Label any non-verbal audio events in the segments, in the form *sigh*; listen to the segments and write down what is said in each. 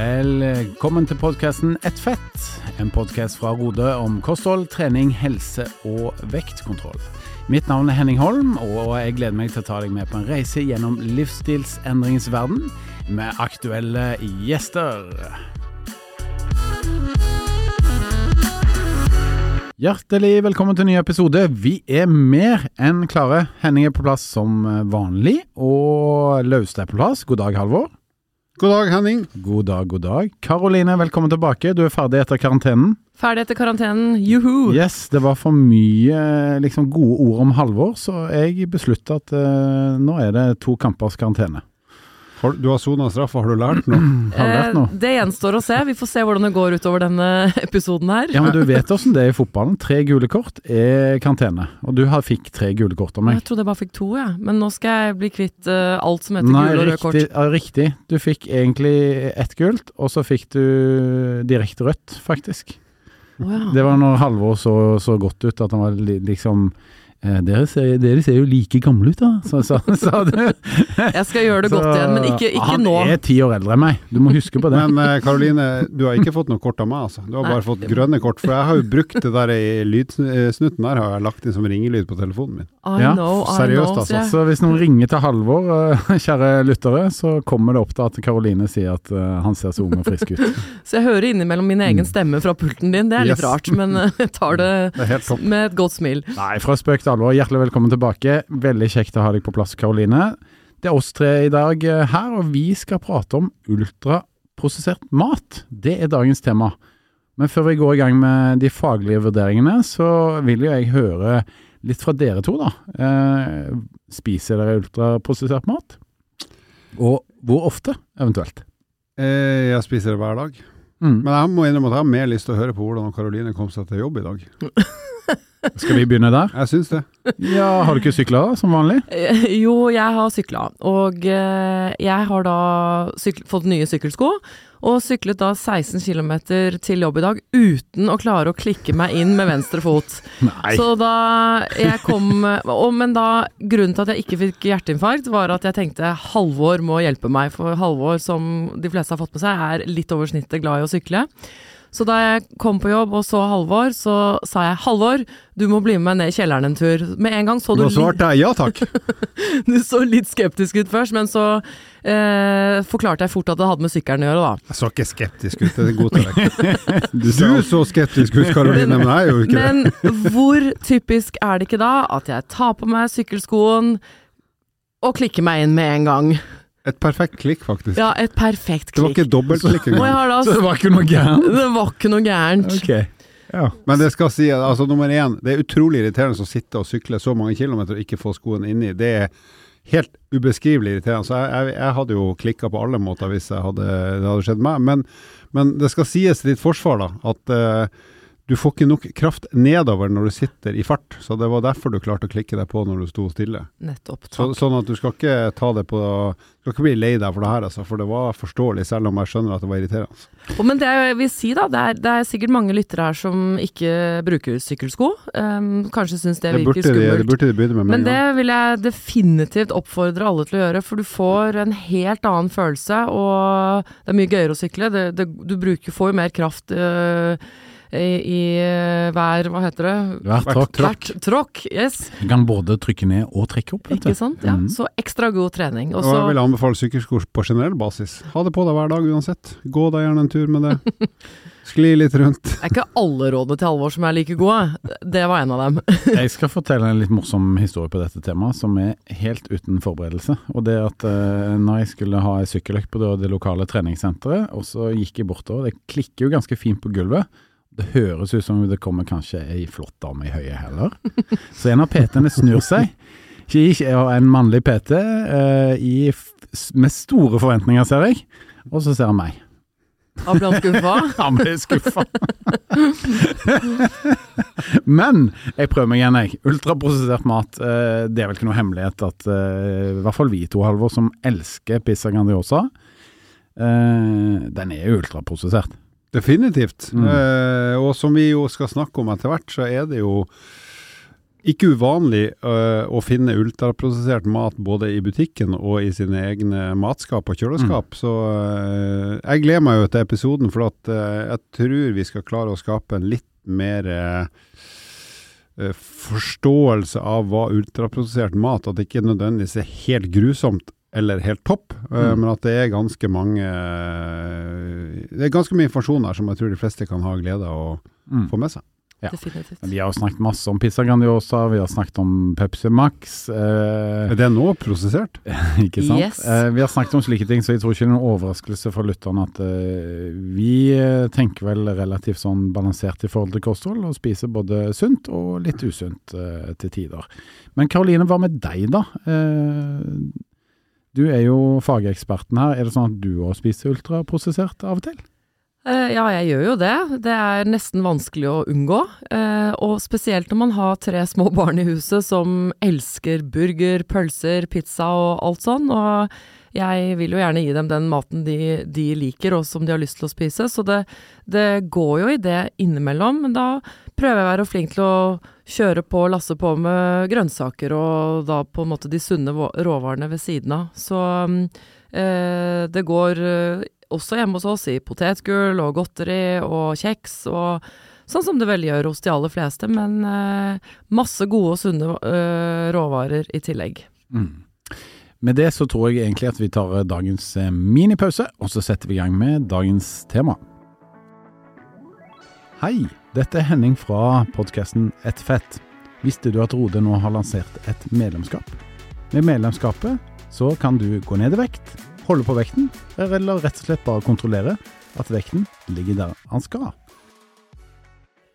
Velkommen til podkasten Ett fett, en podkast fra Rode om kosthold, trening, helse og vektkontroll. Mitt navn er Henning Holm, og jeg gleder meg til å ta deg med på en reise gjennom livsstilsendringens verden med aktuelle gjester. Hjertelig velkommen til en ny episode. Vi er mer enn klare. Henning er på plass som vanlig, og Laustad er på plass. God dag, Halvor. God dag, Henning. God dag, god dag. Karoline, velkommen tilbake. Du er ferdig etter karantenen. Ferdig etter karantenen, juhu! Yes, det var for mye liksom, gode ord om Halvor, så jeg beslutta at uh, nå er det to kampers karantene. Har, du har sona straffa, har du lært noe? *clears throat* Har du lært noe? Eh, det gjenstår å se. Vi får se hvordan det går utover denne *laughs* episoden her. Ja, men Du vet åssen det er i fotballen. Tre gule kort er karantene. Og du har fikk tre gule kort av meg. Jeg trodde jeg bare fikk to, jeg. Ja. Men nå skal jeg bli kvitt uh, alt som heter Nei, gule og røde kort. Ja, riktig. Du fikk egentlig ett gult, og så fikk du direkte rødt, faktisk. Oh, ja. Det var når Halvor så, så godt ut at han var liksom dere ser, dere ser, jo like gamle ut, da, sa, sa, *laughs* sa du. Jeg skal gjøre det så, godt igjen, men ikke, ikke han nå. Han er ti år eldre enn meg, du må huske på det. Men Karoline, uh, du har ikke fått noe kort av meg, altså. Du har Nei. bare fått grønne kort. For jeg har jo brukt det der i lydsnutten der, har jeg lagt inn som ringelyd på telefonen min. I ja, know, seriøst, know, altså. Så hvis noen ringer til Halvor, uh, *laughs* kjære lyttere, så kommer det opp da at Karoline sier at han ser så ung og frisk ut. *laughs* så jeg hører innimellom min egen stemme fra pulten din, det er litt yes. rart, men jeg tar det, det med et godt smil. Nei, fra spøk til alvor. Hjertelig velkommen tilbake. Veldig kjekt å ha deg på plass, Karoline. Det er oss tre i dag her, og vi skal prate om ultraprosessert mat. Det er dagens tema. Men før vi går i gang med de faglige vurderingene, så vil jo jeg høre litt fra dere to, da. Eh, spiser dere ultraprosessert mat? Og hvor ofte, eventuelt? Eh, jeg spiser det hver dag. Mm. Men jeg må innrømme at jeg har mer lyst til å høre på hvordan Karoline kom seg til jobb i dag. *laughs* Skal vi begynne der? Jeg syns det. Ja, Har du ikke sykla da, som vanlig? Jo, jeg har sykla. Og jeg har da fått nye sykkelsko. Og syklet da 16 km til jobb i dag uten å klare å klikke meg inn med venstre fot. *laughs* Nei. Så da jeg kom og, Men da, grunnen til at jeg ikke fikk hjerteinfarkt, var at jeg tenkte Halvor må hjelpe meg. For Halvor, som de fleste har fått med seg, er litt over snittet glad i å sykle. Så da jeg kom på jobb og så Halvor, så sa jeg 'Halvor, du må bli med meg ned i kjelleren en tur'. Med en gang så du Da svarte jeg ja takk. *laughs* du så litt skeptisk ut først, men så eh, forklarte jeg fort at det hadde med sykkelen å gjøre, da. Jeg så ikke skeptisk ut, det er godtar *laughs* jeg. du så skeptisk ut, Karoline, men jeg jo ikke det. Men *laughs* hvor typisk er det ikke da at jeg tar på meg sykkelskoen og klikker meg inn med en gang? Et perfekt klikk, faktisk. Ja, et perfekt klikk. Det var ikke dobbelt klikk engang. Så det var ikke noe gærent? Det var ikke noe gærent. Okay. Ja. Men det skal si, altså nummer én, det er utrolig irriterende å sitte og sykle så mange kilometer og ikke få skoene inni. Det er helt ubeskrivelig irriterende. Så jeg, jeg, jeg hadde jo klikka på alle måter hvis hadde, det hadde skjedd meg. Men, men, det skal sies til ditt forsvar da, at uh, du får ikke nok kraft nedover når du sitter i fart, så det var derfor du klarte å klikke deg på når du sto stille. Nettopp. Så, sånn at du skal ikke ta det på Du skal ikke bli lei deg for det her, altså, for det var forståelig, selv om jeg skjønner at det var irriterende. Oh, men det jeg vil si da, det er, det er, sikkert mange lyttere her som ikke bruker sykkelsko. Um, kanskje syns det virker skummelt. De, det burde de begynne med Men det vil jeg definitivt oppfordre alle til å gjøre, for du får en helt annen følelse, og det er mye gøyere å sykle. Det, det, du bruker, får jo mer kraft. Uh, i, i hver Hva heter det? Hvert tråkk. Hvert tråkk, yes. Du kan både trykke ned og trekke opp. Ikke sant. Ja. Mm. Så ekstra god trening. Også, og jeg vil anbefale sykkelskurs på generell basis. Ha det på deg hver dag uansett. Gå deg gjerne en tur med det. *laughs* Skli litt rundt. Det er ikke alle rådene til Halvor som er like gode. Det var en av dem. *laughs* jeg skal fortelle en litt morsom historie på dette temaet, som er helt uten forberedelse. Og det at eh, når jeg skulle ha ei sykkeløkt på det, det lokale treningssenteret, og så gikk jeg bortover, det klikker jo ganske fint på gulvet. Det høres ut som det kommer kanskje ei flott dame i høye hæler. Så en av PT-ene snur seg. Ikke en mannlig PT uh, i, med store forventninger, ser jeg. Og så ser han meg. Han ble han skuffa? *laughs* han ble skuffa. *laughs* Men jeg prøver meg igjen, jeg. Ultraprosessert mat. Uh, det er vel ikke noe hemmelighet at uh, i hvert fall vi to, Halvor, som elsker pizza Grandiosa, den er jo ultraprosessert. Definitivt. Mm. Eh, og som vi jo skal snakke om etter hvert, så er det jo ikke uvanlig øh, å finne ultraprosessert mat både i butikken og i sine egne matskap og kjøleskap. Så øh, jeg gleder meg jo til episoden, for at øh, jeg tror vi skal klare å skape en litt mer forståelse av hva ultraprosessert mat At det ikke nødvendigvis er helt grusomt eller helt topp, øh, Mm. men at det er ganske mange øh, Det er ganske mye informasjon her som jeg tror de fleste kan ha glede av å Mm. få med seg. Ja. Definitivt. Vi har jo snakket masse om pizza Grandiosa, vi har snakket om Pepsi Max. Eh, Er det nå prosessert? *laughs* ikke sant? Yes. Eh, vi har snakket om slike ting, så jeg tror ikke det er noen overraskelse for lytterne at eh, vi eh, tenker vel relativt sånn balansert i forhold til kosthold, og spiser både sunt og litt usunt eh, til tider. Men Karoline, hva med deg da? Eh, du er jo fageksperten her. Er det sånn at du òg spiser ultraprosessert av og til? Eh, ja, jeg gjør jo det. Det er nesten vanskelig å unngå. Eh, og spesielt når man har tre små barn i huset som elsker burger, pølser, pizza og alt sånn. Og jeg vil jo gjerne gi dem den maten de, de liker og som de har lyst til å spise. Så det, det går jo i det innimellom. Men da prøver jeg å være flink til å kjøre på og lasse på med grønnsaker og da på en måte de sunne råvarene ved siden av. Så eh, det går eh, også hjemme hos oss i potetgull og godteri og kjeks og sånn som det vel gjør hos de aller fleste, men eh, masse gode og sunne eh, råvarer i tillegg. Mm. Med det så tror jeg egentlig at vi tar eh, dagens eh, minipause, og så setter vi i gang med dagens tema. Hei, dette er Henning fra podkasten Et fett. Visste du at Rode nå har lansert et medlemskap? Med medlemskapet så kan du gå ned i vekt, holde på vekten, eller rett og slett bare kontrollere at vekten ligger der han skal.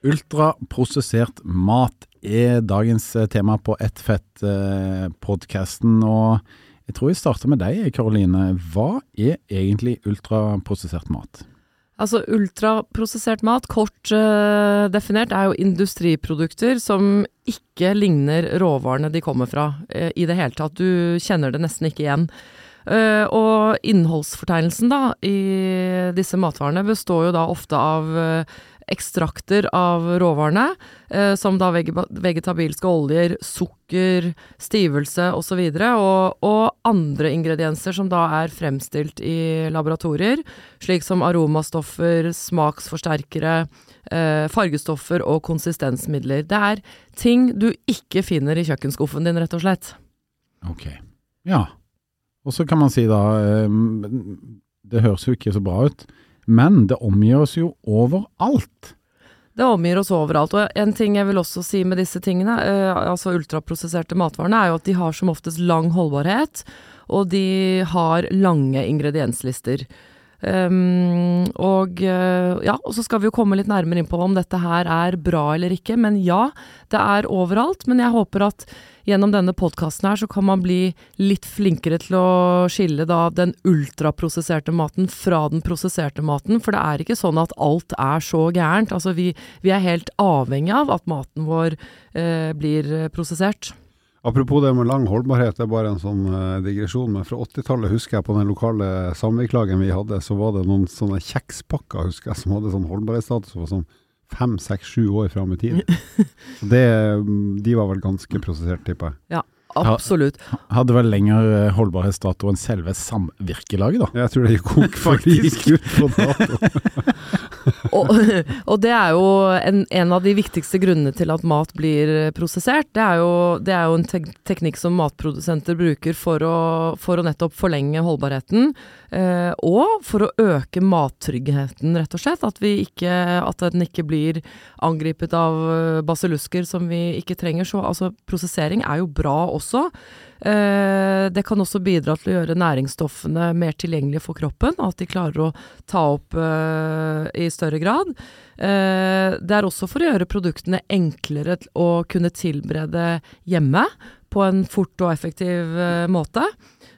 Ultraprosessert mat er dagens eh, tema på Ett fett-podkasten, og jeg tror jeg starter med deg, Karoline. Hva er egentlig ultraprosessert mat? Altså ultraprosessert mat, kort uh, definert, er jo industriprodukter som ikke ligner råvarene de kommer fra uh, i det hele tatt. Du kjenner det nesten ikke igjen. Uh, og innholdsfortegnelsen da, i disse matvarene består jo da ofte av ekstrakter av råvarene, eh, som da vegetabilske oljer, sukker, stivelse osv., og, og andre ingredienser som da er fremstilt i laboratorier, slik som aromastoffer, smaksforsterkere, eh, fargestoffer og konsistensmidler. Det er ting du ikke finner i kjøkkenskuffen din, rett og slett. Ok. Ja. Og så kan man si da eh, Det høres jo ikke så bra ut, men det omgir oss jo overalt. Det omgir oss overalt. Og en ting jeg vil også si med disse tingene, eh, altså ultraprosesserte matvarene, er jo at de har som oftest lang holdbarhet, og de har lange ingredienslister. Um, og eh, ja, og så skal vi jo komme litt nærmere inn på om dette her er bra eller ikke. Men ja, det er overalt. Men jeg håper at gjennom denne podkasten her så kan man bli litt flinkere til å skille da den ultraprosesserte maten fra den prosesserte maten. For det er ikke sånn at alt er så gærent. Altså vi, vi er helt avhengig av at maten vår eh, blir eh, prosessert. Apropos det med lang holdbarhet, det er bare en sånn eh, digresjon. Men fra 80-tallet husker jeg på den lokale samvirkelagen vi hadde, så var det noen sånne kjekspakker husker jeg, som hadde sånn holdbarhetsstatus sånn fem, seks, sju år fram i tid. *laughs* Det, mm, de var vel ganske prosessert, tipper jeg. Ja, absolutt. Hadde vel lengre holdbarhetsdato enn selve samvirkelaget, da. Jeg tror det gikk konk *laughs* før de gikk ut på dato. *laughs* Og, *laughs* og det er jo en, en av de viktigste grunnene til at mat blir prosessert. Det er jo, det er jo en tek teknikk som matprodusenter bruker for å, for å nettopp forlenge holdbarheten. Eh, og for å øke mattryggheten, rett og slett. At, ikke, at den ikke blir angripet av eh, basillusker som vi ikke trenger. Så altså, prosessering er jo bra også. Eh, det kan også bidra til å gjøre næringsstoffene mer tilgjengelige for kroppen, at de klarer å ta opp eh, i større grad. Eh, det er også for å gjøre produktene enklere å kunne tilberede hjemme på en fort og effektiv eh, måte.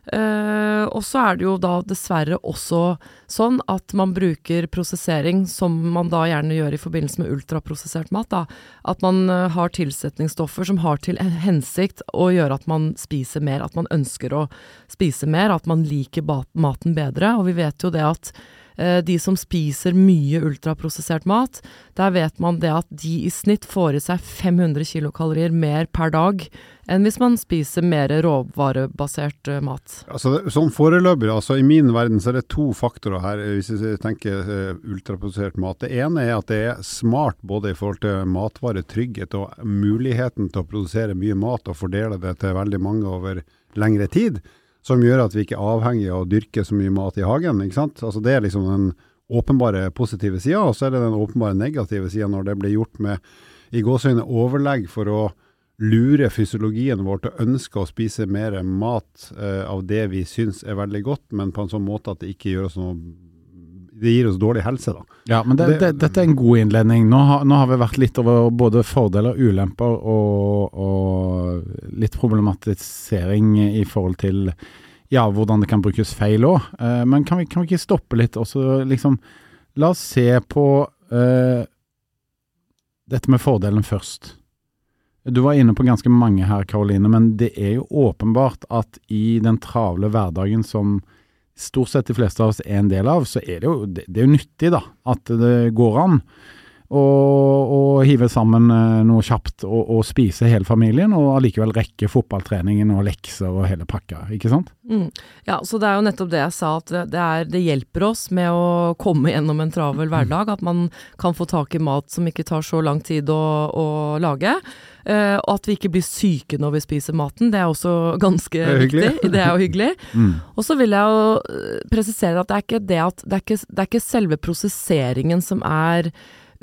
Uh, og så er det jo da dessverre også sånn at man bruker prosessering, som man da gjerne gjør i forbindelse med ultraprosessert mat, da. At man uh, har tilsetningsstoffer som har til hensikt å gjøre at man spiser mer, at man ønsker å spise mer, at man liker maten bedre. Og vi vet jo det at de som spiser mye ultraprosessert mat, der vet man det at de i snitt får i seg 500 kilokalorier mer per dag enn hvis man spiser mer råvarebasert eh, mat. Altså, det- sånn foreløpig, altså i min verden så er det to faktorer her, eh, hvis jeg tenker eh, ultraprosessert mat. Det ene er at det er smart både i forhold til matvaretrygghet og muligheten til å produsere mye mat og fordele det til veldig mange over lengre tid, som gjør at vi ikke er avhengig av å dyrke så mye mat i hagen. ikke sant? Altså Det er liksom den åpenbare positive sida, og så er det den åpenbare negative sida når det blir gjort med i gåseøyne overlegg for å lure fysiologien vår til å ønske å spise mer mat eh, av det vi syns er veldig godt, men på en sånn måte at det ikke gjør oss noe Det gir oss dårlig helse, da. Ja, men det, Det- det, dette er en god innledning. Nå har, nå har vi vært litt over både fordeler, ulemper og, og litt problematisering i forhold til ja, hvordan det kan brukes feil òg. Eh, men kan vi, kan vi ikke stoppe litt og så liksom La oss se på eh, dette med fordelen først. Du var inne på ganske mange her, Karoline, men det er jo åpenbart at i den travle hverdagen som stort sett de fleste av oss er en del av, så er det jo, det, det er jo nyttig da, at det går an å, hive sammen eh, noe kjapt og, og spise hele familien, og allikevel rekke fotballtreningen og lekser og hele pakka, ikke sant? Mm. Ja, så det er jo nettopp det jeg sa, at det, det, er, det hjelper oss med å komme gjennom en travel hverdag. At man kan få tak i mat som ikke tar så lang tid å, å lage. Eh, og at vi ikke blir syke når vi spiser maten. Det er også *laughs* ganske er hyggelig. viktig. Det er jo hyggelig. *laughs* Mm. Og så vil jeg jo eh, presisere at det er ikke det at det er ikke, det er ikke selve prosesseringen som er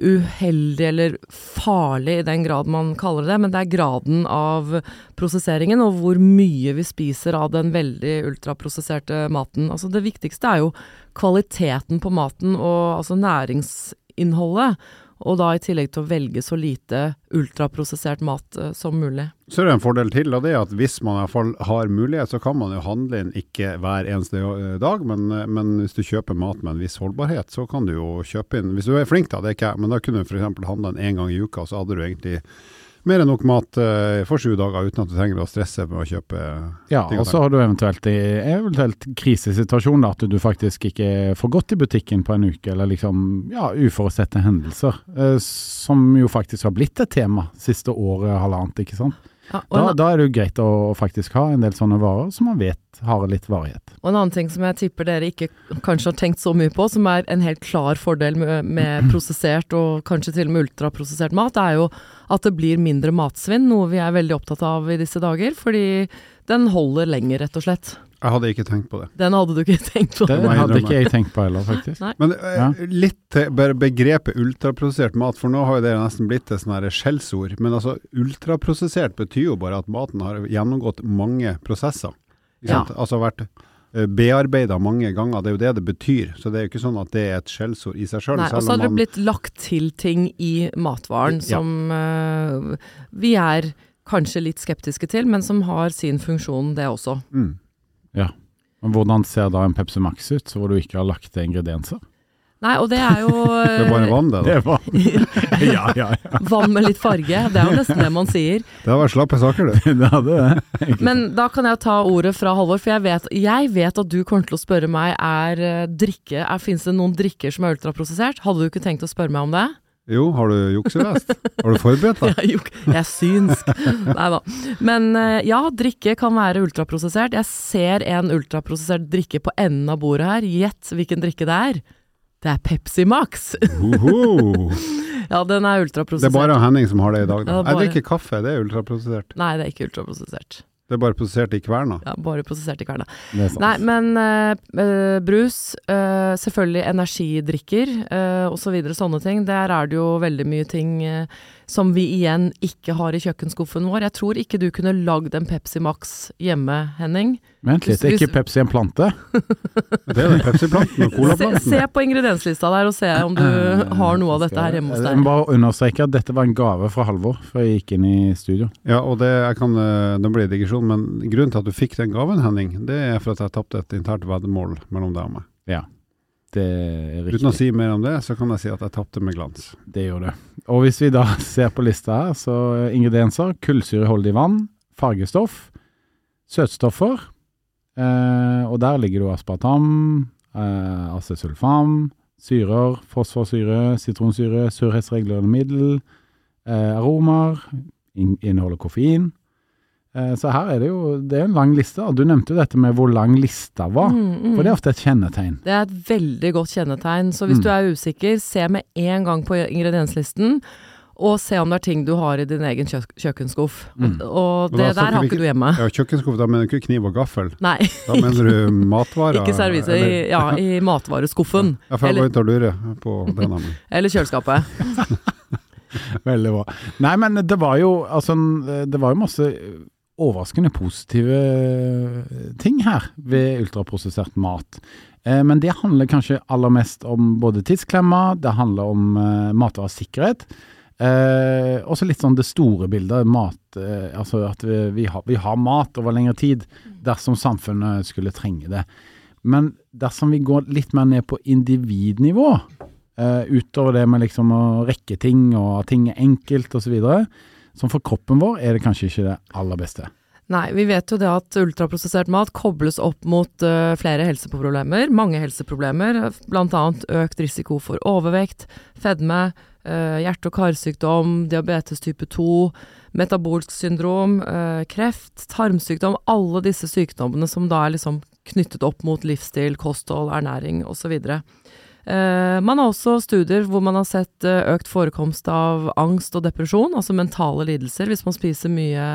uheldig eller farlig i den grad man kaller det, men det er graden av prosesseringen og hvor mye vi spiser av den veldig ultraprosesserte maten. Altså det viktigste er jo kvaliteten på maten og altså næringsinnholdet. Og da i tillegg til å velge så lite ultraprosessert mat eh, som mulig. Så er det en fordel til, av det at hvis man i hvert fall har mulighet, så kan man jo handle inn ikke hver eneste eh, dag, men, eh, men hvis du kjøper mat med en viss holdbarhet, så kan du jo kjøpe inn Hvis du er flink, da, det er ikke jeg, men da kunne du f.eks. handla inn én gang i uka, så hadde du egentlig mer enn nok mat uh, for sju dager uten at du trenger å stresse med å kjøpe Ja, ting og så har du eventuelt i eventuelt krisesituasjon da, at du faktisk ikke får gått i butikken på en uke, eller liksom, ja, uforutsette hendelser, Uh, som jo faktisk har blitt et tema siste året, halvannet, ikke sant? Ja, Da, da er det jo greit å faktisk ha en del sånne varer som man vet har litt varighet. og en annen ting som jeg tipper dere ikke kanskje har tenkt så mye på, som er en helt klar fordel med, med prosessert og kanskje til og med ultraprosessert mat, er jo at det blir mindre matsvinn, noe vi er veldig opptatt av i disse dager. Fordi den holder lenger, rett og slett. Jeg hadde ikke tenkt på det. Den hadde du ikke *laughs* tenkt på. Den hadde ikke jeg tenkt på heller, faktisk. Nei. Men eh, Ja. litt til bare begrepet ultraprosessert mat, for nå har jo det nesten blitt et sånn skjellsord. Men altså, ultraprosessert betyr jo bare at maten har gjennomgått mange prosesser. Ja. Altså vært bearbeida mange ganger, det er jo det det betyr. Så det er jo ikke sånn at det er et skjellsord i seg sjøl. Nei, og så hadde det blitt lagt til ting i matvaren Ja. som uh, vi er kanskje litt skeptiske til, men som har sin funksjon, det også. mm. Men Hvordan ser da en Pepsi Max ut, hvor du ikke har lagt til ingredienser? Nei, og det er jo *laughs* Det er bare vann, det. da. Det er vann. *laughs* Ja, ja, ja. vann med litt farge. Det er jo nesten det man sier. Det har vært slappe saker, *laughs* det. Det hadde det. Men da kan jeg ta ordet fra Halvor, for jeg vet, jeg vet at du kommer til å spørre meg er eh, drikke er, Fins det noen drikker som er ultraprosessert? Hadde du ikke tenkt å spørre meg om det? Jo, har du juksevest? Har du forberedt deg? *laughs* Jeg, er jeg er synsk. *laughs* Nei da. Men eh, ja, drikke kan være ultraprosessert. Jeg ser en ultraprosessert drikke på enden av bordet her. Gjett hvilken drikke det er. Det er Pepsi Max. *laughs* Ja, den er ultraprosessert. Det er bare Henning som har det i dag. Da. det er Jeg drikker kaffe, det er ultraprosessert. Nei, det er ikke ultraprosessert. Det er bare prosessert i kverna. Ja, bare prosessert i kverna. Er. Nei, men eh, eh, brus, eh, selvfølgelig energidrikker uh, osv. Så sånne ting. Der er det jo veldig mye ting eh, som vi igjen ikke har i kjøkkenskuffen vår. Jeg tror ikke du kunne lagd en Pepsi Max hjemme, Henning. Vent litt, er ikke Pepsi en plante? *laughs* Det er den Pepsi-planten og Se, Cola-planten. se på ingredienslista der og se om du har noe av dette her hjemme hos deg. Jeg må bare understreke at dette var en gave fra Halvor før jeg gikk inn i studio. Ja, og det, jeg kan, det blir digresjon, men grunnen til at du fikk den gaven, Henning, det er for at jeg tapte et internt veddemål mellom deg og meg. Ja, det er Uten å si mer om det, så kan jeg si at jeg tapte med glans. Det gjør det. Og hvis vi da *laughs* ser på lista her, så ingredienser, kullsyreholdig vann, fargestoff, søtstoffer, eh, og der ligger det aspartam, eh, acesulfam, syrer, fosforsyre, sitronsyre, surhetsregulerende middel, eh, aromaer, in inneholder koffein. Eh, så her er det jo det er en lang liste. og Du nevnte jo dette med hvor lang lista var. Mm, mm. For det er ofte et kjennetegn. Det er et veldig godt kjennetegn. Så hvis Mm. du er usikker, se med en gang på ingredienslisten. Og se om det er ting du har i din egen kjøk kjøkkenskuff. Mm. Og Og det der har ikke ikke- du hjemme. Ja, kjøkkenskuff, da mener du ikke kniv og gaffel? Nei, Da mener du *laughs* matvarer? ikke servise i, ja, i matvareskuffen. Ja, for jeg Eller, begynte å lure på det navnet. eller kjøleskapet. *laughs* Veldig bra. Nei, men det var jo altså Det var jo masse overraskende positive ting her ved ultraprosessert mat. Eh, Men det handler kanskje aller mest om både tidsklemma, det handler om eh, matvaresikkerhet. Eh, også litt sånn det store bildet, mat, eh, altså at vi, vi, har, vi har mat over lengre tid dersom samfunnet skulle trenge det. Men dersom vi går litt mer ned på individnivå, eh, utover det med liksom å rekke ting og at ting er enkelt osv., som for kroppen vår er det kanskje ikke det aller beste. Nei, vi vet jo det at ultraprosessert mat kobles opp mot uh, flere helseproblemer. Mange helseproblemer, bl.a. økt risiko for overvekt, fedme, uh, hjerte- og karsykdom, diabetes type 2, metabolsk syndrom, uh, kreft, tarmsykdom. Alle disse sykdommene som da er liksom knyttet opp mot livsstil, kosthold, ernæring osv. Eh, man har også studier hvor man har sett eh, økt forekomst av angst og depresjon, altså mentale lidelser, hvis man spiser mye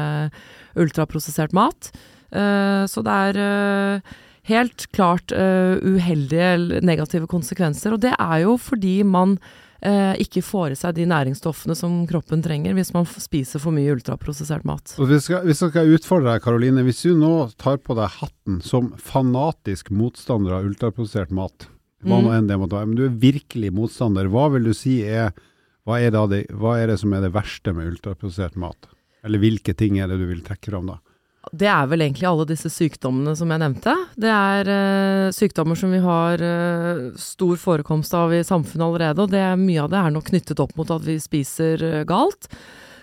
ultraprosessert mat. Eh, så det er eh, helt klart eh, uheldige negative konsekvenser, og det er jo fordi man eh, ikke får i seg de næringsstoffene som kroppen trenger hvis man spiser for mye ultraprosessert mat. Hvis, jeg, hvis jeg skal utfordre deg, Karoline. Hvis du nå tar på deg hatten som fanatisk motstander av ultraprosessert mat, hva nå Mm. enn det måtte være, men du er virkelig motstander, hva vil du si er hva er, det, hva er det som er det verste med ultraprosessert mat? Eller hvilke ting er det du vil trekke fram da? Det er vel egentlig alle disse sykdommene som jeg nevnte. Det er uh, sykdommer som vi har uh, stor forekomst av i samfunnet allerede, og det, mye av det er nok knyttet opp mot at vi spiser uh, galt.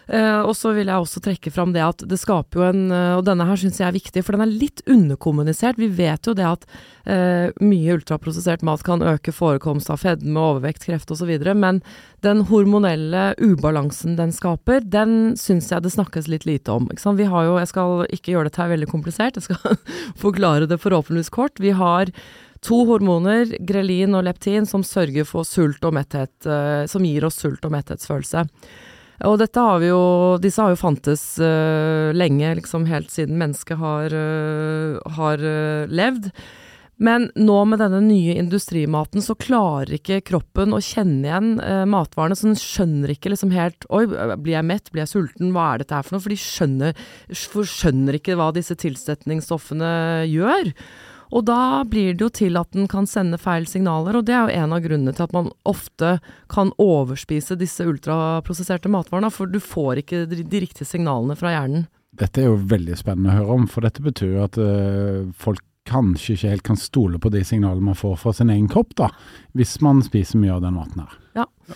Eh, og så vil jeg også trekke fram det at det skaper jo en eh, Og denne her syns jeg er viktig, for den er litt underkommunisert. Vi vet jo det at eh, mye ultraprosessert mat kan øke forekomst av fedme, overvekt, kreft osv. Men den hormonelle ubalansen den skaper, den syns jeg det snakkes litt lite om. Vi har jo, jeg skal ikke gjøre dette her veldig komplisert, jeg skal *laughs* forklare det forhåpentligvis kort. Vi har to hormoner, grelin og leptin, som sørger for sult og metthet, som gir oss sult og metthetsfølelse. Og dette har vi jo, disse har jo fantes uh, lenge, liksom helt siden mennesket har, uh, har uh, levd. Men nå med denne nye industrimaten så klarer ikke kroppen å kjenne igjen matvarene, så den skjønner ikke liksom helt Oi, blir jeg mett, blir jeg sulten, hva er dette her for noe? For de skjønner, skjønner ikke hva disse tilsetningsstoffene gjør. Og da blir det jo til at den kan sende feil signaler, og det er jo en av grunnene til at man ofte kan overspise disse ultraprosesserte matvarene, for du får ikke de, de riktige signalene fra hjernen. Dette er jo veldig spennende å høre om, for dette betyr jo at øh, folk kanskje ikke helt kan stole på de signalene man får fra sin egen kropp, da, hvis man spiser mye av den maten her.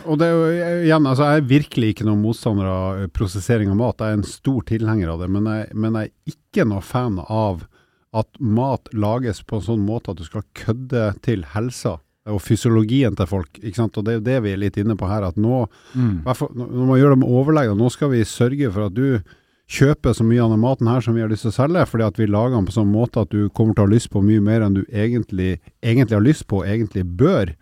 Og det er jo igjen, altså Jeg er virkelig ikke noen motstander av eh, prosessering av mat. Jeg er en stor tilhenger av det, men jeg, men jeg er ikke noe fan av at mat lages på en sånn måte at du skal kødde til helsa og fysiologien til folk. ikke sant? Og Det er jo det vi er litt inne på her. at nå, Mm. i hvert fall Når man gjør det med overlegg, nå skal vi sørge for at du kjøper så mye av den maten her som vi har lyst til å selge, fordi at vi lager den på sånn måte at du kommer til å ha lyst på mye mer enn du egentlig, egentlig har lyst på, og egentlig bør,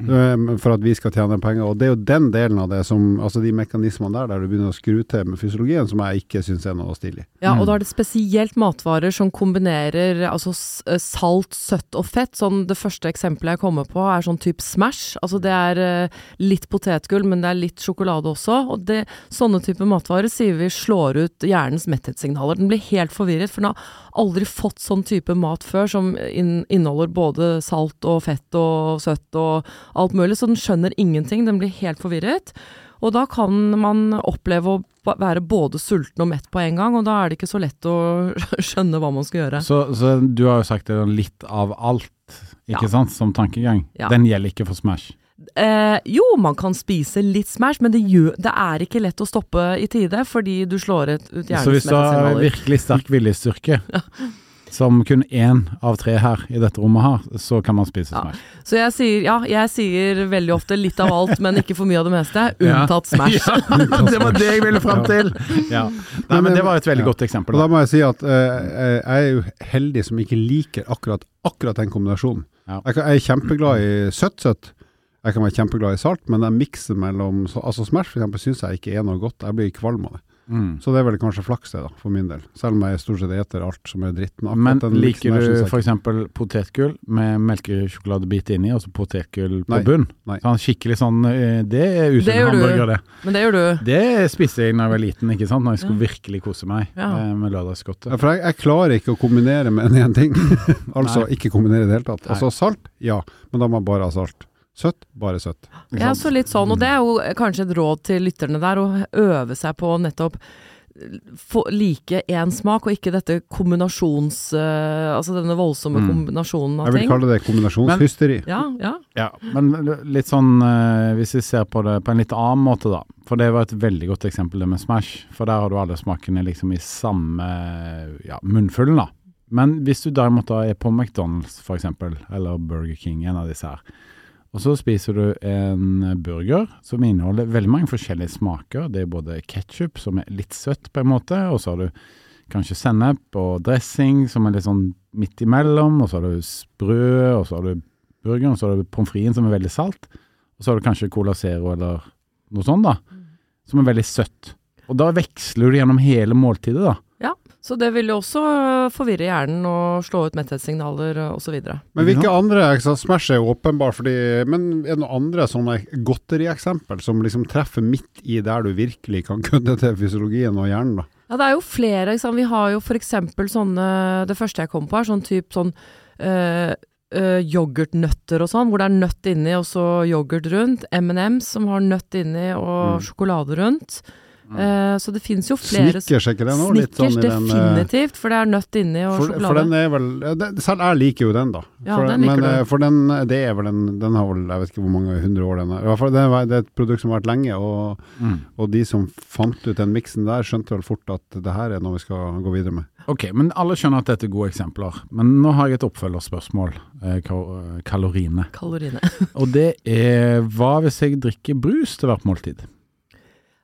um, for at vi skal tjene penger. Og det er jo den delen av det som, altså de mekanismene der, der du begynner å skru til med fysiologien, som jeg ikke syns er noe stilig. Ja, Mm. og da er det spesielt matvarer som kombinerer altså eh, salt, søtt og fett. Sånn det første eksempelet jeg kommer på er sånn type Smash. Altså det er eh, litt potetgull, men det er litt sjokolade også. Og det, sånne type matvarer sier vi slår ut hjernens metthetssignaler. Den blir helt forvirret, for den har aldri fått sånn type mat før som inneholder både salt og fett og søtt og alt mulig, så den skjønner ingenting. Den blir helt forvirret. Og da kan man oppleve å være både sulten og mett på en gang, og da er det ikke så lett å *laughs* skjønne hva man skal gjøre. Så, så du har jo sagt det er litt av alt, ikke Ja. sant, som tankegang. Ja. Den gjelder ikke for Smash. Eh, jo, man kan spise litt Smash, men det, gjør, det er ikke lett å stoppe i tide, fordi du slår ut ut Så hvis du har virkelig sterk *laughs* viljestyrke, som kun én av tre her i dette rommet har, så kan man spise Ja. Smash. Så jeg sier ja, jeg sier veldig ofte litt av alt, men ikke for mye av det meste. *laughs* Ja. Unntatt Smash. *laughs* Ja, det var det jeg ville fram til! Ja. Nei, men det var et veldig Ja. godt eksempel. Da. da må jeg si at eh, jeg er jo heldig som ikke liker akkurat, akkurat den kombinasjonen. Ja. Jeg er kjempeglad i søtt-søtt. Jeg kan være kjempeglad i salt, men den miksen mellom så, Altså Smash for eksempel syns jeg ikke er noe godt. Jeg blir kvalm av det. Mm. Så det er vel kanskje flaks det, da, for min del. Selv om jeg stort sett eter alt som er dritten. akkurat Men den liker du f.eks. potetgull med melkesjokoladebit inni, og så potetgull på Nei. bunn? Nei. Sånn skikkelig sånn eh, Det er usunn hamburger, det. Men det gjør du. Det spiste jeg da jeg var liten, ikke sant? når jeg skulle virkelig kose meg Ja. med med Ja, for jeg, jeg klarer ikke å kombinere med en én ting. *laughs* altså Nei. ikke kombinere i det hele tatt. Nei. Altså salt, ja, men da må jeg bare ha salt. Søtt, bare søtt. Sant? så litt sånn, og det er jo kanskje et råd til lytterne der, å øve seg på nettopp få, like én smak, og ikke dette kombinasjons... Uh, altså denne voldsomme Mm. kombinasjonen av ting. Jeg vil kalle det kombinasjonshysteri. Ja, ja. Ja, men litt sånn uh, Hvis vi ser på det på en litt annen måte, da. For det var et veldig godt eksempel, det med Smash. For der har du alle smakene liksom i samme ja, munnfullen, da. Men hvis du derimot da er på McDonald's for eksempel, eller Burger King, en av disse her, og så spiser du en burger som inneholder veldig mange forskjellige smaker. Det er både ketsjup, som er litt søtt på en måte, og så har du kanskje sennep og dressing som er litt sånn midt imellom, og så har du sprø, og så har du burgeren, og så har du pommes fritesen som er veldig salt, og så har du kanskje Cola Zero eller noe sånt da, som er veldig søtt. Og da veksler du gjennom hele måltidet da. Så det vil jo også forvirre hjernen og slå ut metthetssignaler osv. Men hvilke andre så Smash er jo åpenbar, fordi, men er det noen andre sånne godterieksempel som liksom treffer midt i der du virkelig kan kødde til fysiologien og hjernen? da? Ja, det er jo flere. Liksom. Vi har jo for eksempel sånne Det første jeg kom på, er sånn type sånn øh, øh, yoghurtnøtter og sånn, hvor det er nøtt inni og så yoghurt rundt. M&M's som har nøtt inni og Mm. sjokolade rundt. Eh, så det finnes jo flere Snickers, er ikke det nå? Litt Snickers, sånn i den, eh, definitivt, for det er nøtt inni og For, sjokolade. for den er vel det, Selv jeg liker jo den, da. Ja, for, den liker men, du. eh, For den, det er vel en Den har vel jeg vet ikke hvor mange hundre år den er. I hvert fall det er, det er et produkt som har vært lenge, og, Mm. og de som fant ut den miksen der, skjønte vel fort at det her er noe vi skal gå videre med. Ok, men alle skjønner at dette er gode eksempler. Men nå har jeg et oppfølgerspørsmål, eh, ka- kaloriene. Kaloriene. Og det er, hva hvis jeg drikker brus til hvert måltid?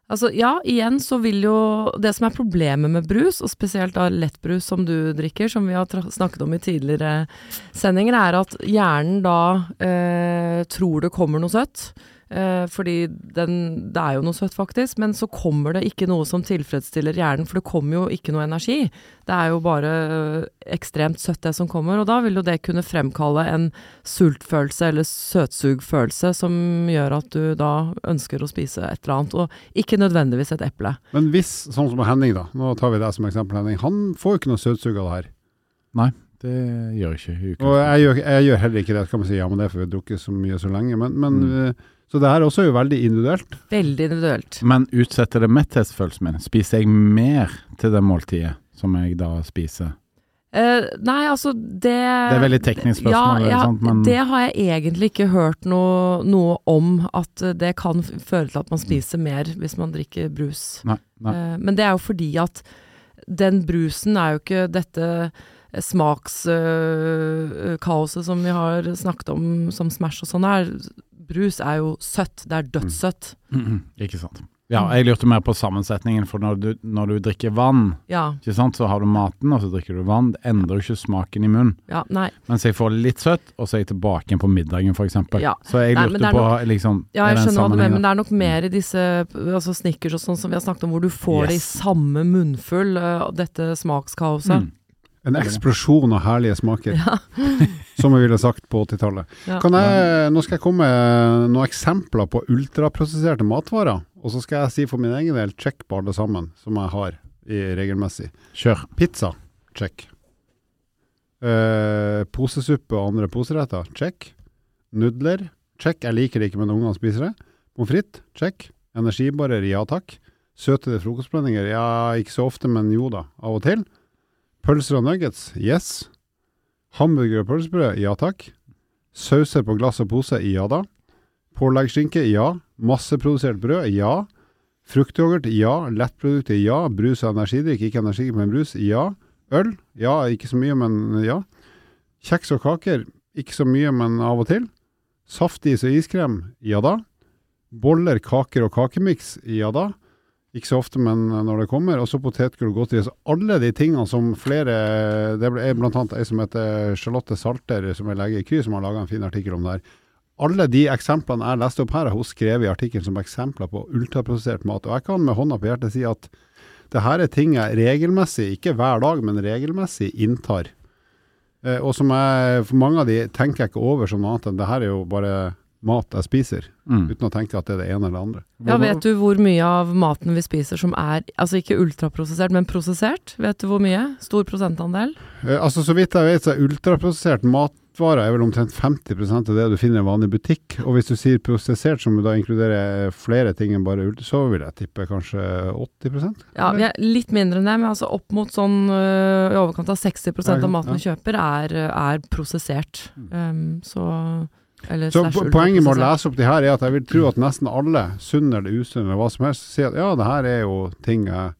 Altså, ja, igjen så vil jo Det som er problemet med brus, og spesielt da lettbrus som du drikker, som vi har snakket om i tidligere sendinger, er at hjernen da eh, tror det kommer noe søtt. Eh, fordi den, det er jo noe søtt faktisk, men så kommer det ikke noe som tilfredsstiller hjernen, for det kommer jo ikke noe energi. Det er jo bare eh, ekstremt søtt det som kommer, og da vil jo det kunne fremkalle en sultfølelse eller søtsugfølelse som gjør at du da ønsker å spise et eller annet, og ikke nødvendigvis et eple. Men hvis, sånn som Henning, da. Nå tar vi deg som eksempel, Henning. Han får jo ikke noe søtsug av det her. Nei. Det gjør ikke. Og jeg gjør, jeg gjør heller ikke det. Kan man si ja, men det er for vi har drukket så mye så lenge. Men, men Mm. Eh, Så det her også er jo veldig individuelt. Veldig individuelt. Men utsetter det metthetsfølelsen min? Spiser jeg mer til det måltidet som jeg da spiser? Uh, nei, altså det Det er veldig teknisk spørsmål, Ja, ja sant, men- det har jeg egentlig ikke hørt noe, noe om, at det kan føre til at man spiser mer hvis man drikker brus. Nei. nei. Uh, men det er jo fordi at den brusen er jo ikke dette smakskaoset som vi har snakket om som Smash og sånn er. Brus er jo søtt. Det er dødssøtt. Mm, ikke sant. Ja, jeg lurte mer på sammensetningen, for når du, når du drikker vann, Ja. ikke sant, så har du maten, og så drikker du vann. Det endrer jo ikke smaken i munnen. Ja, nei. Mens jeg får litt søtt, og så er jeg tilbake igjen på middagen, f.eks. Ja. Så jeg lurte på liksom Ja, jeg skjønner hva du mener, men det er nok mer i disse altså Snickers og sånn som vi har snakket om, hvor du får det i samme munnfull, uh, dette smakskaoset. En eksplosjon av herlige smaker, Ja. *laughs* som vi ville sagt på 80-tallet. Ja. Nå skal jeg komme med noen eksempler på ultraprosesserte matvarer. Og så skal jeg si for min egen del check på alle sammen, som jeg har i regelmessig. Kjør. Pizza, check. Eh, posesuppe og andre poseretter, check. Nudler, check. Jeg liker det ikke, men ungene spiser det. Pommes frites, check. Energibarer, ja takk. Søtede frokostblandinger, ja ikke så ofte, men jo da, av og til. Pølser og nuggets, yes. Hamburger og pølsebrød, ja takk. Sauser på glass og pose, ja da. Påleggsskinke, ja. Masseprodusert brød, ja. Fruktyoghurt, ja. Lettprodukter, ja. Brus og energidrikk, ikke energidrikk, men brus, ja. Øl? Ja, ikke så mye, men ja. Kjeks og kaker? Ikke så mye, men av og til. Saftis og iskrem? Ja da. Boller, kaker og kakemiks? Ja da. Ikke så ofte, men når det kommer. Og så potetgull og godteri. Så alle de tingene som flere Det er blant annet ei som heter Charlotte Salter, som er lege i Kry, som har laga en fin artikkel om det her. Alle de eksemplene jeg leste opp her, har hun skrevet i artikkelen som eksempler på ultraprosessert mat. Og jeg kan med hånda på hjertet si at det her er ting jeg regelmessig, ikke hver dag, men regelmessig inntar. Eh, og som jeg, for mange av de tenker jeg ikke over som noe annet enn det her er jo bare mat jeg spiser, Mm. uten å tenke at det er det ene eller det andre. Ja, vet du hvor mye av maten vi spiser som er, altså ikke ultraprosessert, men prosessert? Vet du hvor mye? Stor prosentandel? Eh, altså Så vidt jeg vet, så er ultraprosessert matvarer er vel omtrent 50% av det du finner i en vanlig butikk. Og hvis du sier prosessert, som da inkluderer flere ting enn bare ult, så vil jeg tippe kanskje 80% Ja, vi er litt mindre enn det, men altså opp mot sånn øh, i overkant av 60 Ja, av maten vi ja. kjøper er, er prosessert. Um, så eller Så poenget med å lese opp de her er at jeg vil tro at nesten alle, sunn eller usunn eller hva som helst, sier at ja, det her er jo ting jeg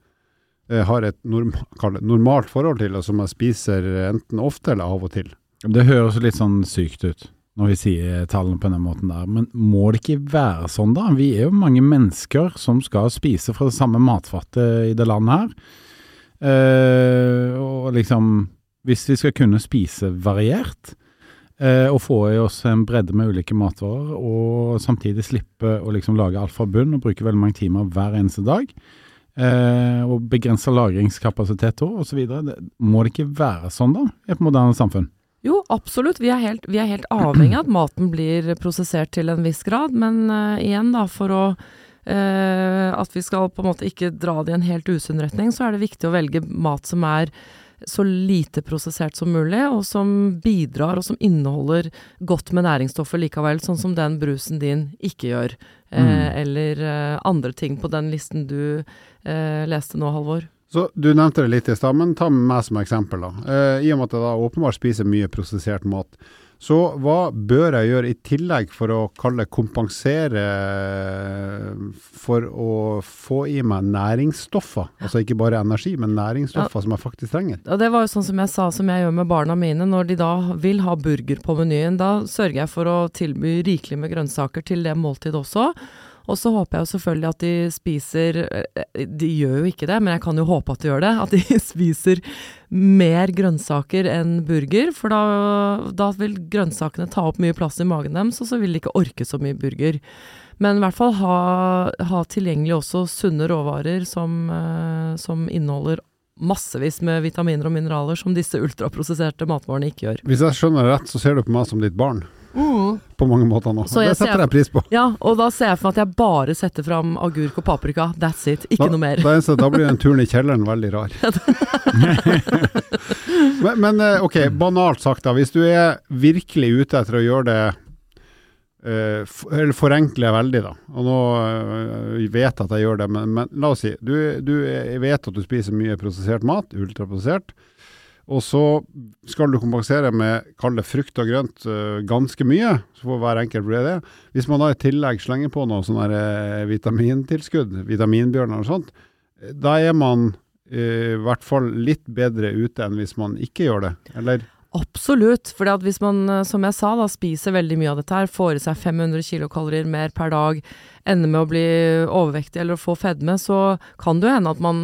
jeg har et norm det normalt forhold til, og som jeg spiser enten ofte eller av og til. Det høres litt sånn sykt ut når vi sier tallene på den måten der, men må det ikke være sånn da? Vi er jo mange mennesker som skal spise fra det samme matfatet i det landet her. Eh, og liksom, hvis vi skal kunne spise variert, eh, og få i oss en bredde med ulike matvarer, og samtidig slippe å liksom lage alt fra bunn og bruke veldig mange timer hver eneste dag, eh, og begrensa lagringskapasitet òg, osv. Må det ikke være sånn da, i et moderne samfunn? Jo, absolutt. Vi er, helt, vi er helt avhengig av at maten blir prosessert til en viss grad, men uh, igjen da, for å uh, at vi skal på en måte ikke dra det i en helt usunn retning, så er det viktig å velge mat som er så lite prosessert som mulig, og som bidrar og som inneholder godt med næringsstoffer likevel, sånn som den brusen din ikke gjør. Eh, Mm. Eller eh, andre ting på den listen du eh, leste nå, Halvor. Så Du nevnte det litt i stad, men ta meg som eksempel. da. Eh, I og med at jeg da åpenbart spiser mye prosessert mat, så hva bør jeg gjøre i tillegg for å kalle kompensere for å få i meg næringsstoffer? Altså ikke bare energi, men næringsstoffer som jeg faktisk trenger. Og det var jo sånn som jeg sa, som jeg gjør med barna mine. Når de da vil ha burger på menyen, da sørger jeg for å tilby rikelig med grønnsaker til det måltidet også. Og så håper jeg jo selvfølgelig at de spiser eh, De gjør jo ikke det, men jeg kan jo håpe at de gjør det. At de *laughs* spiser mer grønnsaker enn burger. For da, da vil grønnsakene ta opp mye plass i magen deres, og så vil de ikke orke så mye burger. Men i hvert fall ha, ha tilgjengelig også sunne råvarer som, eh, som inneholder massevis med vitaminer og mineraler som disse ultraprosesserte matvarene ikke gjør. Hvis jeg skjønner det rett, så ser du på meg som ditt barn. På mange måter nå. Så jeg Det setter jeg pris på. Ja, og da ser jeg for meg at jeg bare setter fram agurk og paprika. That's it. Ikke Da- noe mer. Da, da blir den turen i kjelleren veldig rar. *laughs* *laughs* men, men eh, ok, banalt sagt da. Hvis du er virkelig ute etter å gjøre det eller forenkler forenkle veldig, da. Og nå vet jeg at jeg gjør det, men, men la oss si. Du, du vet at du spiser mye prosessert mat, ultraprosessert. Og så skal du kompensere med, kall det frukt og grønt, eh, ganske mye. Så får hver enkelt bli det. Hvis man da i tillegg slenger på noe sånn eh, vitamintilskudd, vitaminbjørner og sånt, eh, da er man i hvert fall litt bedre ute enn hvis man ikke gjør det. Eller Absolutt. For hvis man, eh, som jeg sa, da, spiser veldig mye av dette her, får i seg 500 kilokalorier mer per dag, ender med å bli overvektig eller å få fedme, så kan det jo hende at man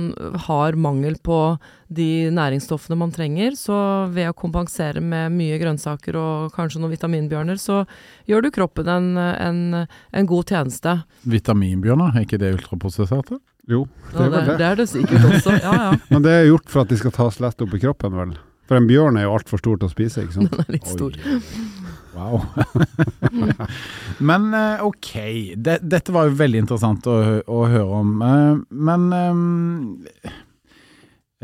har mangel på de næringsstoffene man trenger. Så ved å kompensere med mye grønnsaker og kanskje noen vitaminbjørner, så gjør du kroppen en, en, en god tjeneste. Vitaminbjørner, er ikke det ultraprosesserte? jo, det er det, det. det er det sikkert også. Ja, ja. *laughs* Men det er gjort for at de skal tas lett opp i kroppen, vel. For en bjørn er jo altfor stor til å spise, ikke sant. *laughs* Den er litt stor. Wow. *laughs* men eh, ok, det, dette var jo veldig interessant å, å høre om. Eh, men um,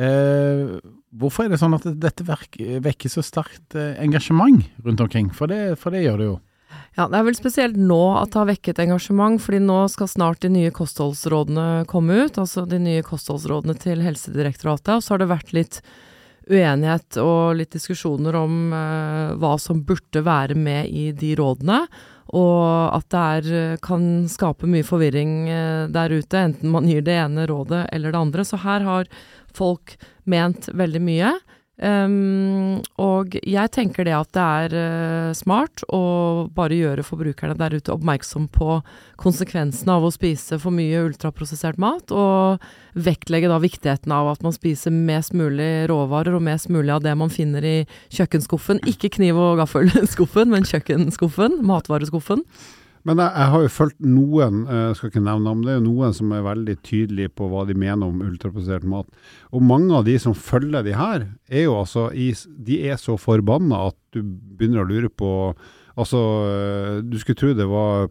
uh, hvorfor er det sånn at dette vekker så sterkt engasjement rundt omkring? For det, for det gjør det jo. Ja, det er vel spesielt nå at det har vekket engasjement, fordi nå skal snart de nye kostholdsrådene komme ut, altså de nye kostholdsrådene til Helsedirektoratet, og så har det vært litt uenighet og litt diskusjoner om uh, hva som burde være med i de rådene. og at det er, kan skape mye forvirring eh, der ute, enten man gir det ene rådet eller det andre. Så her har folk ment veldig mye. Um, og jeg tenker det at det er uh, smart å bare gjøre forbrukerne der ute oppmerksom på konsekvensene av å spise for mye ultraprosessert mat, og vektlegge da viktigheten av at man spiser mest mulig råvarer og mest mulig av det man finner i kjøkkenskuffen. Ikke kniv- og gaffelskuffen, men kjøkkenskuffen, matvareskuffen. Men jeg, jeg, har jo fulgt noen, jeg skal ikke nevne om det, er noen som er veldig tydelige på hva de mener om ultraprosessert mat. Og mange av de som følger de her, er jo altså i, De er så forbanna at du begynner å lure på Altså, du skulle tro det var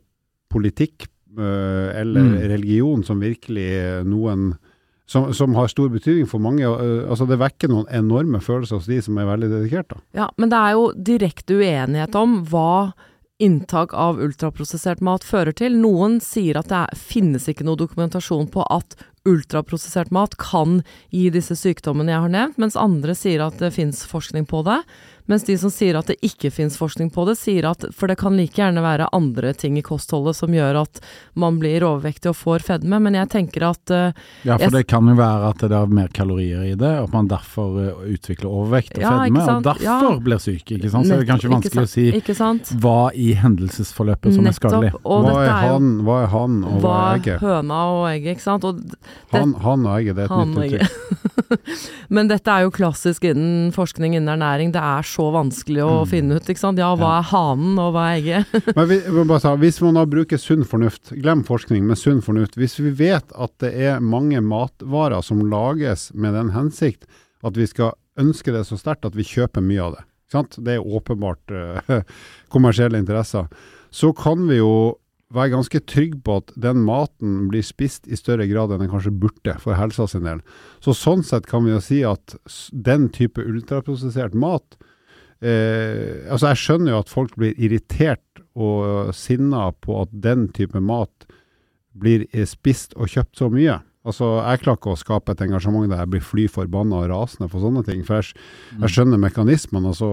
politikk eller mm. religion som virkelig noen som, som, har stor betydning for mange. altså Det vekker noen enorme følelser hos de som er veldig dedikerte. Ja, men det er jo direkte uenighet om hva inntak av ultraprosessert mat fører til. Noen sier at det er, finnes ikke noe dokumentasjon på at ultraprosessert mat kan gi disse sykdommene jeg har nevnt, mens andre sier at det finnes forskning på det. Mens de som sier at det ikke finnes forskning på det, sier at for det kan like gjerne være andre ting i kostholdet som gjør at man blir overvektig og får fedme, men jeg tenker at uh, Ja, for det kan jo være at det er mer kalorier i det, og at man derfor uh, utvikler overvekt og ja, fedme, og derfor ja. blir syk, ikke sant. Så det er kanskje vanskelig å si hva i hendelsesforløpet som Nettopp, er skadelig. Hva er, han, hva er han, og hva, er egget? Høna og egget, ikke sant. Og det, han, han, og egget, det er et nytt uttrykk. *laughs* men dette er jo klassisk innen forskning innen ernæring. Det er så så vanskelig å mm. finne ut. ikke sant? Ja, hva er hanen, og hva er egget? *laughs* men vi, ta, Hvis man da bruker sunn fornuft, glem forskning, men sunn fornuft. Hvis vi vet at det er mange matvarer som lages med den hensikt at vi skal ønske det så sterkt at vi kjøper mye av det, ikke sant? det er åpenbart uh, *laughs* kommersielle interesser, så kan vi jo være ganske trygg på at den maten blir spist i større grad enn den kanskje burde for helsa sin del. Så sånn sett kan vi jo si at den type ultraprosessert mat eh, altså Jeg skjønner jo at folk blir irritert og sinna på at den type mat blir spist og kjøpt så mye. Altså, Jeg klarer ikke å skape et engasjement der jeg blir fly forbanna og rasende for sånne ting. For jeg, jeg mm. skjønner mekanismene, og så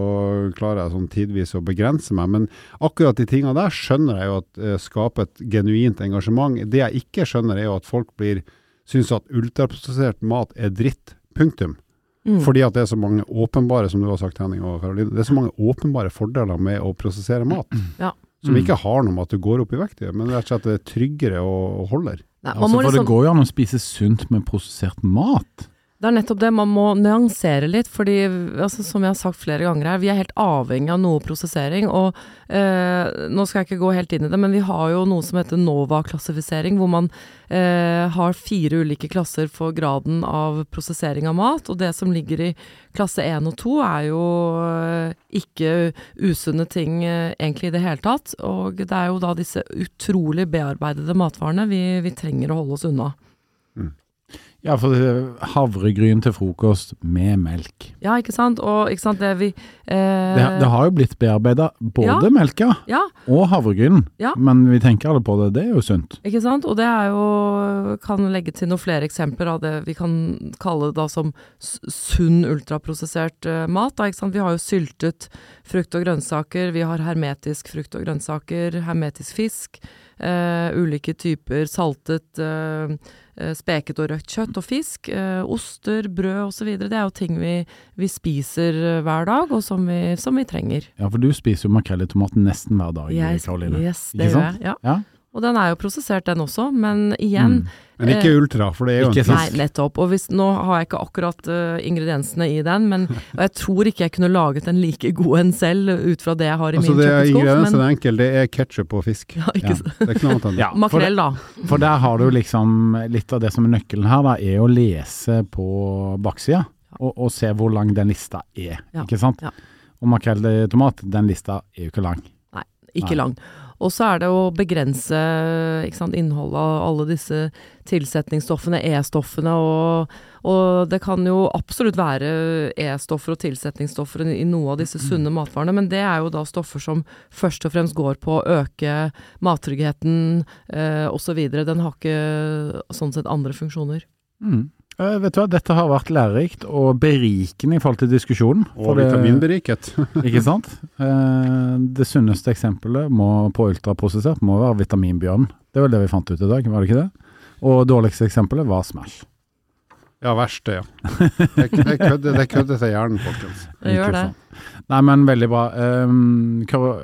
klarer jeg sånn tidvis å begrense meg. Men akkurat de tingene der skjønner jeg jo at eh, skaper et genuint engasjement. Det jeg ikke skjønner, er jo at folk blir syns at ultraprosessert mat er dritt. Punktum. Mm. Fordi at det er så mange åpenbare, som du har sagt Henning og Karoline, det er så mange åpenbare fordeler med å prosessere mat. Ja. Som ikke har noe med at du går opp i vekt, men rett og slett det er tryggere og holder. Nei, altså, for liksom... det går jo an å spise sunt med prosessert mat. Det er nettopp det, man må nyansere litt. fordi, altså, som jeg har sagt flere ganger her, vi er helt avhengig av noe prosessering. Og eh, nå skal jeg ikke gå helt inn i det, men vi har jo noe som heter NOVA-klassifisering, hvor man eh, har fire ulike klasser for graden av prosessering av mat. Og det som ligger i klasse 1 og 2 er jo eh, ikke usunne ting eh, egentlig i det hele tatt. Og det er jo da disse utrolig bearbeidede matvarene vi, vi trenger å holde oss unna. Ja, for havregryn til frokost med melk. Ja, ikke sant. Og ikke sant, det vi eh... det, det, har jo blitt bearbeida, både ja. melka ja. og havregrynen. Ja. Men vi tenker alle på det, det er jo sunt. Ikke sant. Og det er jo Kan legge til noen flere eksempler av det vi kan kalle det da som sunn ultraprosessert uh, mat. Da, ikke sant? Vi har jo syltet frukt og grønnsaker, vi har hermetisk frukt og grønnsaker, hermetisk fisk. Uh, ulike typer saltet uh, speket og rødt kjøtt og fisk. Uh, oster, brød osv. Det er jo ting vi, vi spiser hver dag, og som vi, som vi, trenger. Ja, for du spiser jo makrell i tomat nesten hver dag, Karoline. Yes, det gjør jeg. Ja. ja. Og den er jo prosessert den også, men igjen mm. Men ikke eh, ultra, for det er jo en fisk. Nei, nettopp. Og hvis, nå har jeg ikke akkurat uh, ingrediensene i den, men *laughs* og jeg tror ikke jeg kunne laget en like god en selv ut fra det jeg har i altså, min kjøkkenskuff. Ingrediensene er enkle, det er ketsjup og fisk. *laughs* Ja, ikke ja. Det er ikke noe annet enn det. Ja, Makrell, da. For der har du liksom litt av det som er nøkkelen her, da, er å lese på baksida. Og, og, se hvor lang den lista er, ikke sant. Og makrell i tomat, den lista er jo ikke lang. Nei, ikke Nei. lang. Og så er det å begrense sant, innholdet av alle disse tilsetningsstoffene, E-stoffene, og, og, det kan jo absolutt være E-stoffer og tilsetningsstoffer i noe av disse sunne matvarene, men det er jo da stoffer som først og fremst går på å øke mattryggheten eh, osv. Den har ikke sånn sett andre funksjoner. Mm. Eh, vet du hva, dette har vært lærerikt og berikende i forhold til diskusjonen. Og vitaminberiket. *laughs* Ikke sant? Uh, det sunneste eksempelet må, på ultraprosessert må være vitaminbjørn. Det var det vi fant ut i dag, var det ikke det? Og dårligste eksempelet var Smash. Ja, verste, ja. *laughs* Det, det kødder det kødde til hjernen, folkens. Det gjør det. Nei, men veldig bra. Um, Karo,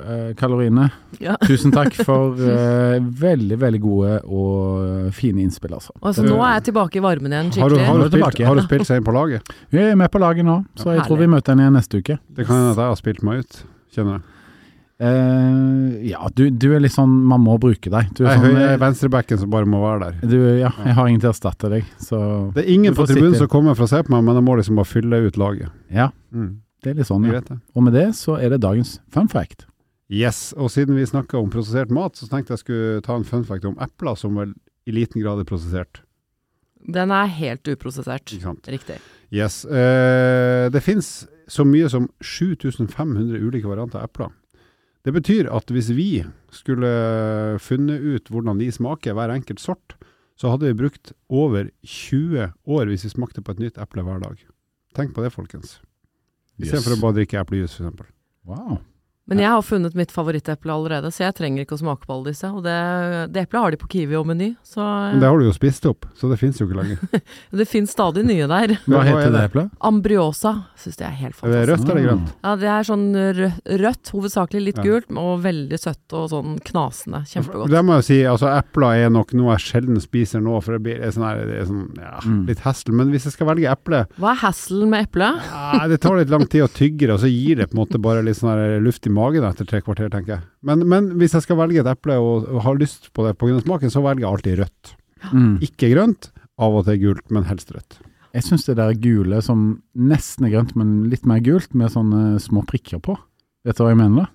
eh, Ja. *laughs* tusen takk for uh, *laughs* veldig, veldig gode og fine innspill, altså. Altså, nå er jeg tilbake i varmen igjen, Har du, skikkelig. har, du har du spilt, har du spilt seg inn på laget? Vi er med på laget nå, så jeg Herlig. tror vi møter henne igjen neste uke. Det kan hende at jeg har spilt meg ut, kjenner jeg. Eh, ja, du, du er litt sånn Man må bruke deg. Du er Jeg sånn, er eh, venstrebacken som bare må være der. du, ja, jeg har ingen til å erstatte deg, så Det er ingen på tribunen som kommer for å se på meg, men jeg må liksom bare fylle ut laget. ja, Mm. det er litt sånn. Ja. Og med det så er det dagens fun fact. Yes, og siden vi snakka om prosessert mat, så tenkte jeg skulle ta en fun fact om epler, som vel i liten grad er prosessert. Den er helt uprosessert. Ikke sant? Riktig. Yes. Uh, det finnes så mye som 7500 ulike varianter av epler. Det betyr at hvis vi skulle funnet ut hvordan de smaker, hver enkelt sort, så hadde vi brukt over 20 år hvis vi smakte på et nytt eple hver dag. Tenk på det, folkens. Istedenfor å bare drikke eplejus, f.eks. Wow. Men jeg har funnet mitt favoritteple allerede, så jeg trenger ikke å smake på alle disse. Og det, det eplet har de på Kiwi og Meny, så Men det har du jo spist opp, så det finnes jo ikke lenger. *laughs* det finnes stadig nye der. Hva er heter det det? eplet? Ambriosa syns jeg er helt Er det fantastisk. rødt eller grønt? Ja, det er sånn rødt, hovedsakelig litt Ja. gult, og veldig søtt og sånn knasende. Kjempegodt. Det må jeg si, altså epler er nok noe jeg sjelden spiser nå, for det blir er sånn, her, det er sånn ja, Mm. litt hessel. Men hvis jeg skal velge eple, Hva er hasselen med eplet? Ja, det tar litt lang tid å tygge det, og så gir det på en måte bare litt sånn luft i magen etter tre kvarter, tenker jeg. Men, men hvis jeg skal velge et eple og, og har lyst på det pga. smaken, så velger jeg alltid rødt. Mm. Ikke grønt, av og til gult, men helst rødt. Jeg syns det der gule som nesten er grønt, men litt mer gult, med sånne små prikker på. Vet du hva jeg mener da?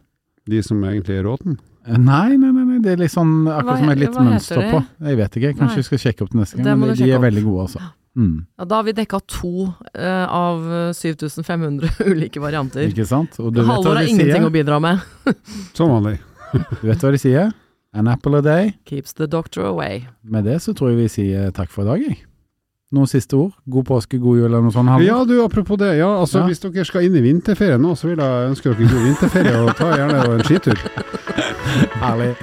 De som egentlig er råten. Eh, Nei, nei, nei, nei. det er litt sånn akkurat Hva som et litt mønster på. Jeg vet ikke, kanskje Nei. vi skal sjekke opp til neste gang. Men de, de er opp. veldig gode, altså. Mm. Ja, da har vi dekka to uh, av 7500 *laughs* ulike varianter. Ikke sant? Og du vet, Halvor hva har ingenting å bidra med. *laughs* Som vanlig. du vet hva de sier? An apple a day. Keeps the doctor away. Med det så tror jeg vi sier takk for i dag, jeg. Noen siste ord? God påske, god jul eller noe sånt? Halvor? Ja, du, apropos det. Ja, altså Ja. Hvis dere skal inn i vinterferie nå, så vil jeg ønske dere god vinterferie, og ta gjerne en skitur. *laughs* Herlig.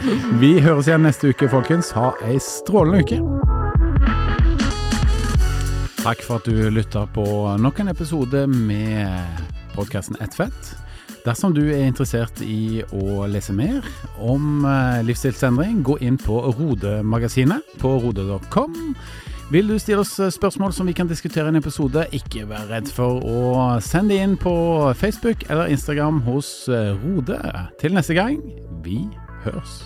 Vi høres igjen neste uke, folkens. Ha ei strålende uke. Takk for at du lytta på nok en episode med podkasten Ett fett. Dersom du er interessert i å lese mer om eh, livsstilsendring, gå inn på Rode-magasinet på rode.com. Vil du stille oss spørsmål som vi kan diskutere i en episode, ikke vær redd for å sende inn på Facebook eller Instagram hos eh, Rode. Til neste gang, vi hörs.